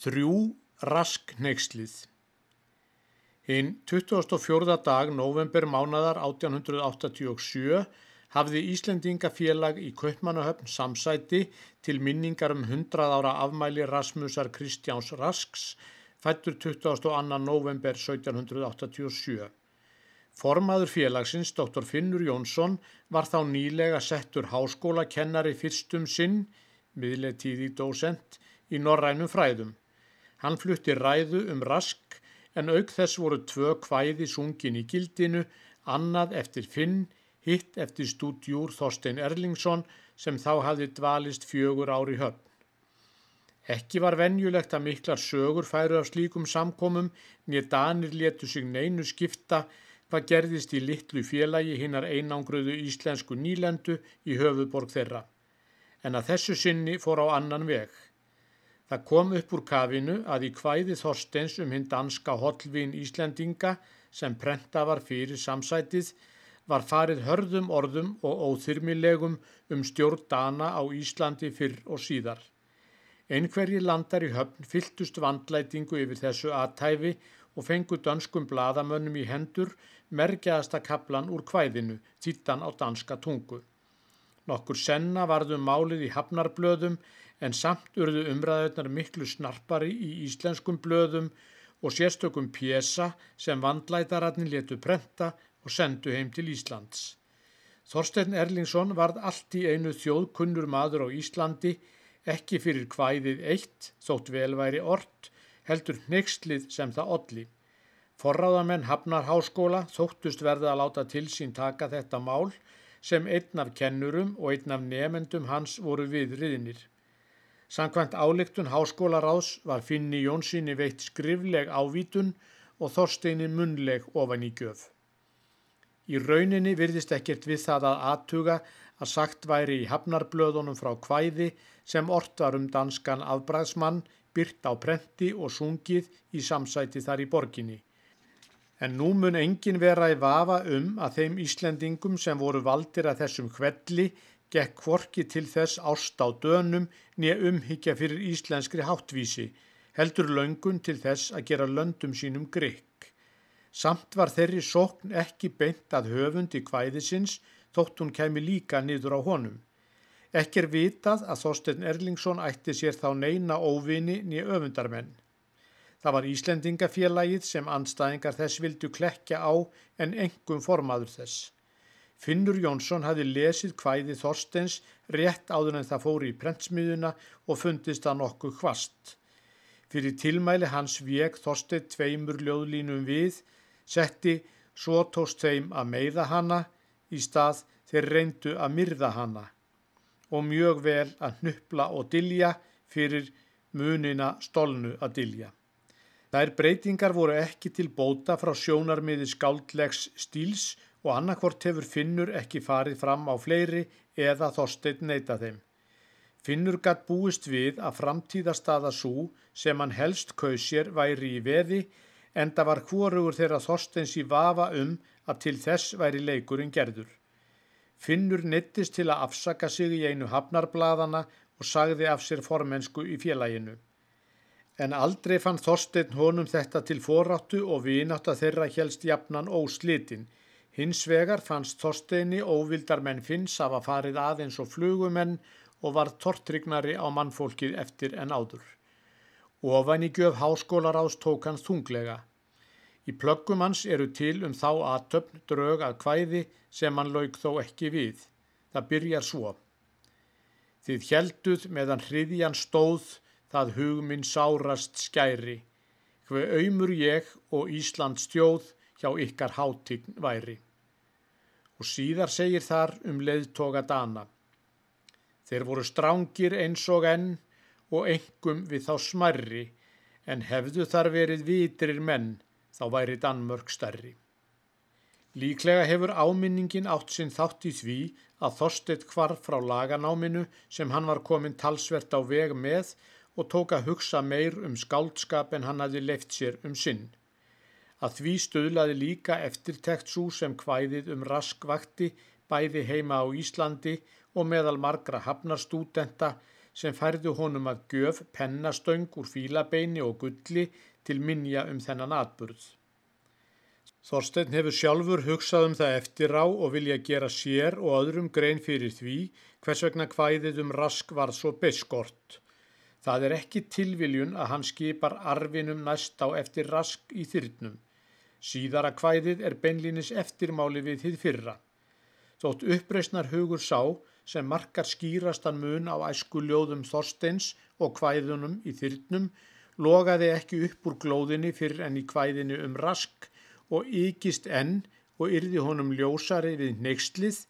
Þrjú rask neykslið. Hinn 24. dag november mánadar 1887 hafði Íslendingafélag í Kaupmannahöfn samsæti til minningar um 100 ára afmæli Rasmusar Kristjáns Rasks fættur 22. november 1787. Formaður félagsins, dr. Finnur Jónsson, var þá nýlega settur háskólakennari fyrstum sinn, miðletíði dósent, í norrænum fræðum. Hann flutti ræðu um rask en auk þess voru tvö kvæði sungin í gildinu, annað eftir Finn, hitt eftir stúdjúr Þorstein Erlingsson sem þá hafði dvalist fjögur ári höfn. Ekki var venjulegt að miklar sögur færu af slíkum samkomum, nýja danir letu sig neinu skipta hvað gerðist í litlu félagi hinnar einangruðu íslensku nýlendu í höfuborg þeirra. En að þessu sinni fór á annan veg. Það kom upp úr kafinu að í kvæði Þorsteins um hinn danska hotlvin Íslendinga sem prenta var fyrir samsætið var farið hörðum orðum og óþyrmilegum um stjórn dana á Íslandi fyrr og síðar. Einhverji landar í höfn fylltust vandlætingu yfir þessu aðtæfi og fengu dönskum bladamönnum í hendur merkjaðasta kaplan úr kvæðinu, þýttan á danska tungu. Nokkur senna varðum málið í hafnarblöðum en samt urðu umræðunar miklu snarpari í íslenskum blöðum og sérstökum pjesa sem vandlætararnir letu prenta og sendu heim til Íslands. Þorstein Erlingsson varð allt í einu þjóðkunnur maður á Íslandi, ekki fyrir kvæðið eitt, þótt velværi ort, heldur nextlið sem það olli. Forráðamenn Hafnar Háskóla þóttust verða að láta til sín taka þetta mál sem einn af kennurum og einn af nefendum hans voru viðriðinir. Sankvæmt áleiktun háskólaráðs var Finni Jónssoni veitt skrifleg ávítun og Þorsteini munleg ofan í gjöf. Í rauninni virðist ekkert við það að aðtuga að sagt væri í hafnarblöðunum frá kvæði sem ortar um danskan afbræðsmann byrt á prenti og sungið í samsæti þar í borginni. En nú mun engin vera í vafa um að þeim Íslendingum sem voru valdir að þessum hvelli gekk kvorki til þess ást á dönum nýja umhyggja fyrir íslenskri háttvísi, heldur löngun til þess að gera löndum sínum grikk. Samt var þeirri sókn ekki beint að höfundi kvæðisins þótt hún kemi líka niður á honum. Ekki er vitað að Þorstein Erlingsson ætti sér þá neina óvini nýja öfundarmenn. Það var Íslendingafélagið sem anstæðingar þess vildu klekja á en engum formaður þess. Finnur Jónsson hafi lesið hvæði Þorstens rétt áður en það fóri í prentsmiðuna og fundist það nokkuð hvast. Fyrir tilmæli hans vek Þorstein tveimur ljóðlínum við, setti svo tóst þeim að meiða hana í stað þeir reyndu að myrða hana og mjög vel að hnupla og dilja fyrir munina stolnu að dilja. Þær breytingar voru ekki til bóta frá sjónarmiði skáldlegs stíls og annarkvort hefur Finnur ekki farið fram á fleiri eða þorsteit neyta þeim. Finnur gatt búist við að framtíðastaða svo sem hann helst kausir væri í veði en það var hvorugur þeirra þorsteins í vafa um að til þess væri leikurinn gerður. Finnur nettist til að afsaka sig í einu hafnarbladana og sagði af sér formensku í félaginu en aldrei fann Þorstein honum þetta til foráttu og vinátt að þeirra helst jafnan óslitin. Hins vegar fannst Þorsteini óvildar menn finns af að farið aðeins og flugumenn og var tortrygnari á mannfólkið eftir en áður. Ofan í göf háskólaráðs tók hans þunglega. Í plöggum hans eru til um þá aðtöfn drög að hvæði sem hann laug þó ekki við. Það byrjar svo. Þið helduð meðan hriðjan stóð það hugminn sárast skæri, hver auðmur ég og Íslands stjóð hjá ykkar hátign væri. Og síðar segir þar um leiðtoga dana. Þeir voru strángir eins og enn og engum við þá smarri, en hefðu þar verið vitrir menn, þá væri Danmörk starri. Líklega hefur áminningin átt sinn þátt í því að Þorstedt kvarf frá laganáminu sem hann var komin talsvert á veg með og tók að hugsa meir um skáldskap en hann hafi leift sér um sinn. Að því stöðlaði líka eftirtekt svo sem hvæðið um raskvakti bæði heima á Íslandi og meðal margra hafnarstúdenta sem færðu honum að gjöf pennastöng úr fílabeini og gulli til minja um þennan atburð. Þorstein hefur sjálfur hugsað um það eftir á og vilja gera sér og öðrum grein fyrir því hvers vegna hvæðið um rask var svo beskort. Það er ekki tilviljun að hann skipar arfinum næst á eftir rask í þyrnum. Síðara hvæðið er beinlinis eftirmáli við þið fyrra. Þótt uppreysnar hugur sá sem markar skýrastan mun á æsku ljóðum Þorsteins og hvæðunum í þyrnum logaði ekki upp úr glóðinni fyrir enn í hvæðinu um rask og ykist enn og yrði honum ljósari við neykslið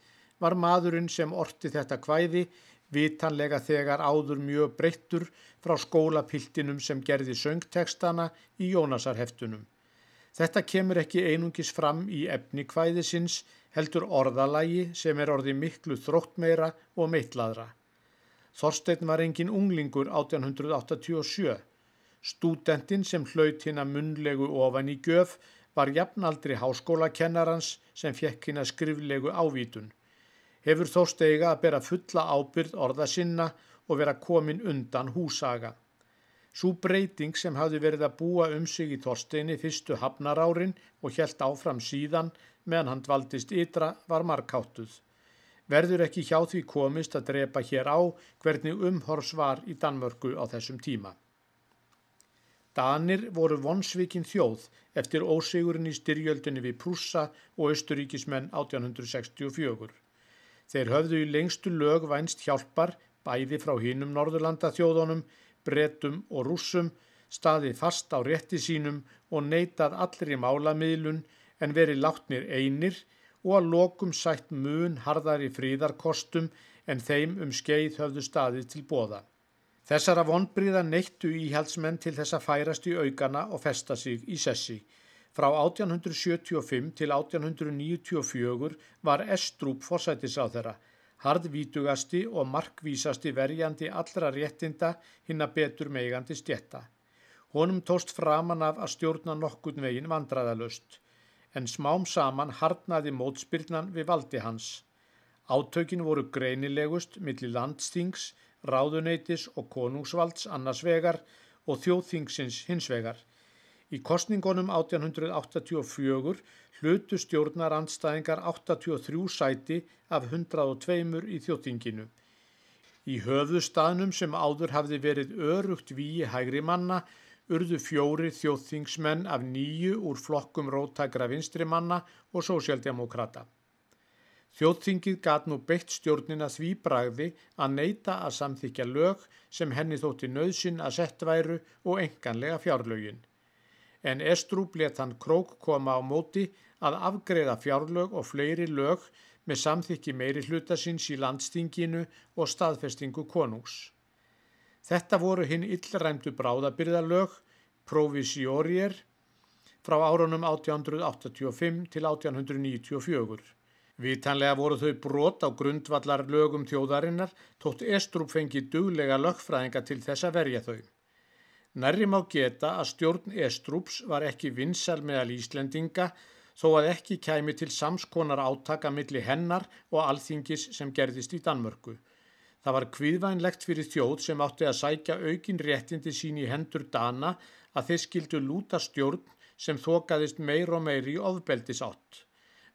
var maðurinn sem orti þetta hvæði vitanlega þegar áður mjög breyttur frá skólapiltinum sem gerði söngtekstana í Jónasarheftunum. Þetta kemur ekki einungis fram í efni hvæðisins heldur orðalagi sem er orði miklu þróttmeira og meitlaðra. Þorstein var engin unglingur 1887. Stúdentinn sem hlaut hinn að munlegu ofan í göf var jafnaldri háskólakennarans sem fekk hinn að skriflegu ávítun. Hefur Þorsteiga að bera fulla ábyrð orða sinna og vera komin undan húsaga. Sú breyting sem hafði verið að búa um sig í Þorsteini fyrstu hafnarárin og helt áfram síðan meðan hann dvaldist ytra var markáttuð. Verður ekki hjá því komist að drepa hér á hvernig umhors var í Danmörku á þessum tíma. Danir voru vonsvikinn þjóð eftir ósigurinn í styrjöldunni við Prússa og Östuríkismenn 1864. Þeir höfðu í lengstu lög vænst hjálpar bæði frá hinnum Norðurlanda þjóðunum bretum og rússum staði fast á rétti sínum og neitað allri málamiðlun en verið látnir einir og að lokum sætt mun harðari fríðarkostum en þeim um skeið höfðu staðið til bóða. Þessara vonbriða neittu íhaldsmenn til þess að færast í augana og festa sig í sessi. Frá 1875 til 1894 var Estrúp forsætis á þeirra harðvítugasti og markvísasti verjandi allra réttinda hinn að betur meigandi stjetta. Honum tóst framan af að stjórna nokkun veginn vandraðalust, en smám saman harnaði mótspyrnan við valdi hans. Átökin voru greinilegust millir landstings, ráðuneytis og konungsvalds annars vegar og þjóðþingsins hins vegar. Í kostningunum 1884 hlutu stjórnarandstæðingar 83 sæti af 102 í þjóttinginu. Í höfðustafnum sem áður hafði verið örugt víi hægri manna urðu fjóri þjóttingsmenn af nýju úr flokkum rótækra vinstri manna og sósjaldemokrata. Þjóttingið gat nú beitt stjórnina því bragði að neyta að samþykja lög sem henni þótti nöðsin að sett væru og enganlega fjárlögin en Estrúp let hann krók koma á móti að afgreða fjárlög og fleiri lög með samþykki meiri hluta síns í landstinginu og staðfestingu konungs. Þetta voru hinn illræmdu bráðabyrðalög, provisjórier, frá árunum 1885 til 1894. Vitanlega voru þau brot á grundvallar lögum þjóðarinnar tótt Estrúp fengi duglega lögfræðinga til þess að verja þau. Nærri má geta að stjórn Estrúps var ekki vinsal meðal Íslendinga þó að ekki kæmi til samskonar átaka milli hennar og alþingis sem gerðist í Danmörku. Það var kviðvænlegt fyrir þjóð sem átti að sækja aukin réttindi sín í hendur Dana að þeir skildu lúta stjórn sem þokaðist meir og meir í ofbeldis átt.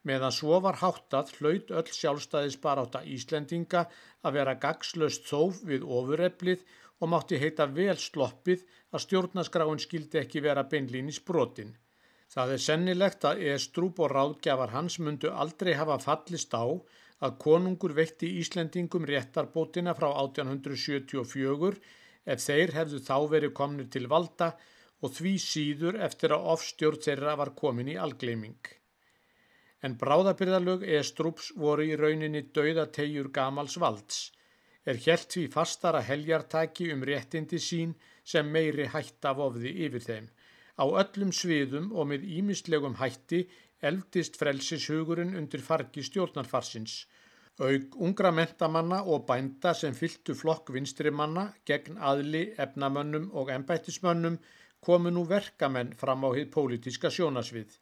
Meðan svo var háttað hlaut öll sjálfstæðis bara átta Íslendinga að vera gagslöst þóf við ofureflið og mátti heita vel sloppið að stjórnaskráin skildi ekki vera beinlínis brotin. Það er sennilegt að Estrúp og ráðgjafar hans mundu aldrei hafa fallist á að konungur veitti Íslendingum réttarbótina frá 1874 ef þeir hefðu þá verið komnir til valda og því síður eftir að ofstjórn þeirra var komin í algleiming. En bráðabyrðalög Estrúps voru í rauninni dauðategjur gamals valds er helt því fastara heljartaki um réttindi sín sem meiri hætta vofði yfir þeim. Á öllum sviðum og með ímistlegum hætti eldist frelsishugurinn undir fargi stjórnarfarsins. Aug ungra mentamanna og bænda sem fyltu flokk vinstrimanna gegn aðli, efnamönnum og ennbættismönnum komu nú verkamenn fram á hitt pólitiska sjónasvið.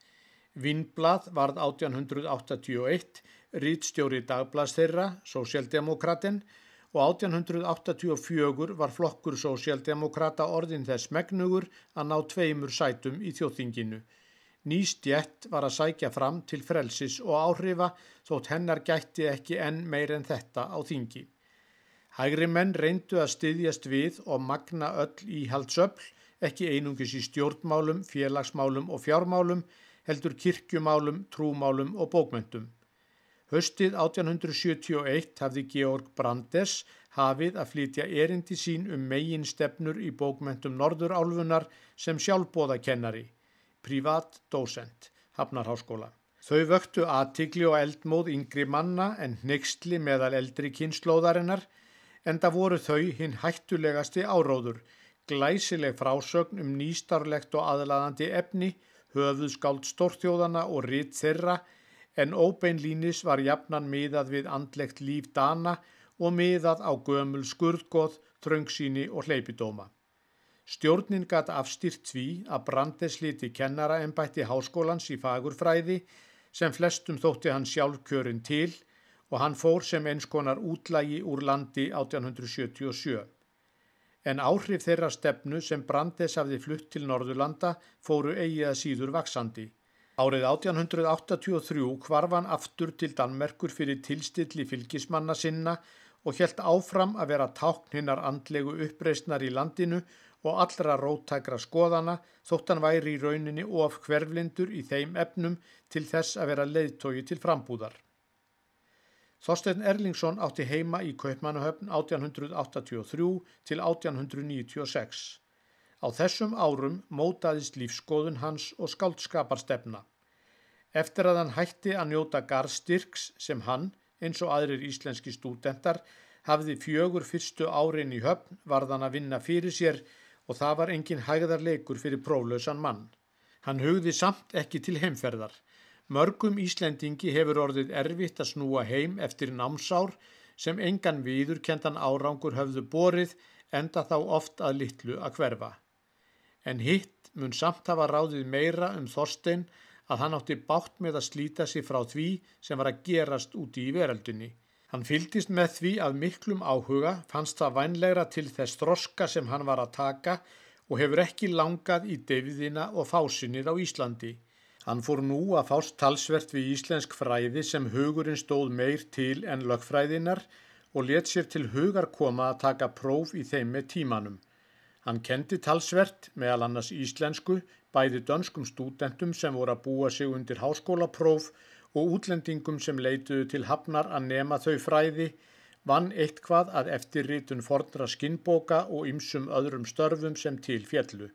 Vinnblad varð 1881, rítstjóri dagblads þeirra, Sósjaldemokraten, og 1884 var flokkur sósjaldemokrata orðin þess megnugur að ná tveimur sætum í þjóðþinginu. Nýstjett var að sækja fram til frelsis og áhrifa þótt hennar gætti ekki enn meir en þetta á þingi. Hægri menn reyndu að styðjast við og magna öll íhaldsöfl, ekki einungis í stjórnmálum, félagsmálum og fjármálum, heldur kirkjumálum, trúmálum og bókmyndum. Höstið 1871 hafði Georg Brandes hafið að flytja erindi sín um megin stefnur í bókmyndum Norðurálfunar sem sjálfbóðakennari privat dósent, Hafnarháskóla. Þau vöktu aðtikli og eldmóð yngri manna en nextli meðal eldri kynnslóðarinnar en það voru þau hinn hættulegasti áróður, glæsileg frásögn um nýstarlegt og aðlaðandi efni, höfuðskáld stórþjóðana og ritt þeirra en óbeinlínis var jafnan miðað við andlegt líf dana og miðað á gömul skurðgóð, tröngsíni og hleypidóma. Stjórnin gæti afstýrt því að Brandes liti kennara ennbætti háskólans í fagurfræði sem flestum þótti hann sjálf kjörin til og hann fór sem eins konar útlægi úr landi 1877. En áhrif þeirra stefnu sem Brandes hafði flutt til Norðurlanda fóru eigi að síður vaksandi. Árið 1883 kvarfan aftur til Danmerkur fyrir tilstilli fylgismanna sinna og helt áfram að vera tákn hinnar andlegu uppreysnar í landinu og allra róttækra skoðana þótt hann væri í rauninni of hverflindur í þeim efnum til þess að vera leiðtói til frambúðar. Þorstein Erlingsson átti heima í Kaupmannahöfn 1883 til 1896. Á þessum árum mótaðist lífskoðun hans og skáldskaparstefna. Eftir að hann hætti að njóta garstyrks sem hann, eins og aðrir íslenski stúdentar, hafði fjögur fyrstu árin í höfn varðan að vinna fyrir sér og það var engin hægðarleikur fyrir próflausan mann. Hann hugði samt ekki til heimferðar. Mörgum Íslendingi hefur orðið erfitt að snúa heim eftir námsár sem engan viðurkendan árangur höfðu borið enda þá oft að litlu að hverfa. En hitt mun samt hafa ráðið meira um Þorstein að hann átti bátt með að slíta sig frá því sem var að gerast úti í veraldunni. Hann fyldist með því að miklum áhuga fannst það vænlegra til þess þroska sem hann var að taka og hefur ekki langað í deviðina og fásinnið á Íslandi. Hann fór nú að fást talsvert við íslensk fræði sem hugurinn stóð meir til en lögfræðinar og let sér til hugar koma að taka próf í þeim með tímanum. Hann kendi talsvert, meðal annars íslensku, bæði dönskum stúdentum sem voru að búa sig undir háskólapróf og útlendingum sem leituðu til hafnar að nema þau fræði vann eitthvað að eftirritun fornra skinnboka og ymsum öðrum störfum sem til fjellu.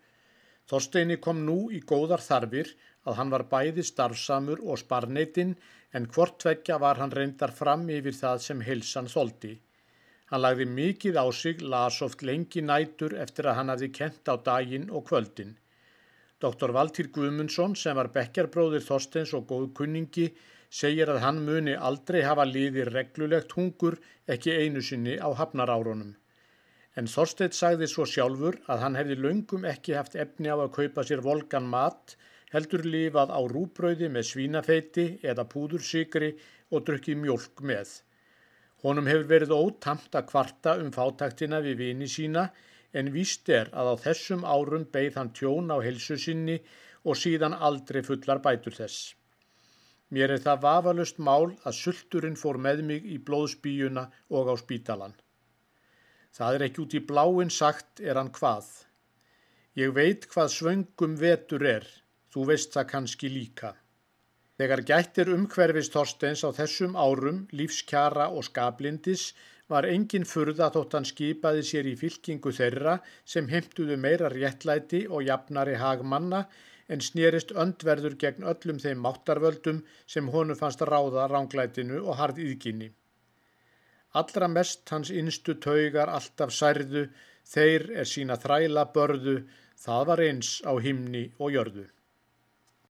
Þorsteini kom nú í góðar þarfir að hann var bæði starfsamur og sparneitinn en hvort tvekja var hann reyndar fram yfir það sem hilsan þóldi. Hann lagði mikið á sig, las oft lengi nætur eftir að hann hafði kent á daginn og kvöldin. Dr. Valtýr Guðmundsson sem var bekkjarbróðir Þorsteins og góð kunningi segir að hann muni aldrei hafa liðið reglulegt hungur ekki einu sinni á hafnarárunum. En Þorstein sagði svo sjálfur að hann hefði löngum ekki haft efni á að kaupa sér volgan mat, heldur lifað á rúbröði með svínafeiti eða púðursikri og drukkið mjölk með. Honum hefur verið ótamt að kvarta um fátaktina við vini sína en víst er að á þessum árum beigð hann tjón á helsu sinni og síðan aldrei fullar bætur þess. Mér er það vafalust mál að sulturinn fór með mig í blóðsbíuna og á spítalan. Það er ekki út í bláinn sagt er hann hvað. Ég veit hvað svöngum vetur er, þú veist það kannski líka. Þegar gættir umhverfist Þorsteins á þessum árum, lífskjara og skablindis var engin furða þótt hann skipaði sér í fylkingu þeirra sem heimtuðu meira réttlæti og jafnari hagmanna en snýrist öndverður gegn öllum þeim máttarvöldum sem honu fannst ráða ránglætinu og harð íðginni. Allra mest hans innstu taugar alltaf særðu, þeir er sína þræla börðu, það var eins á himni og jörðu.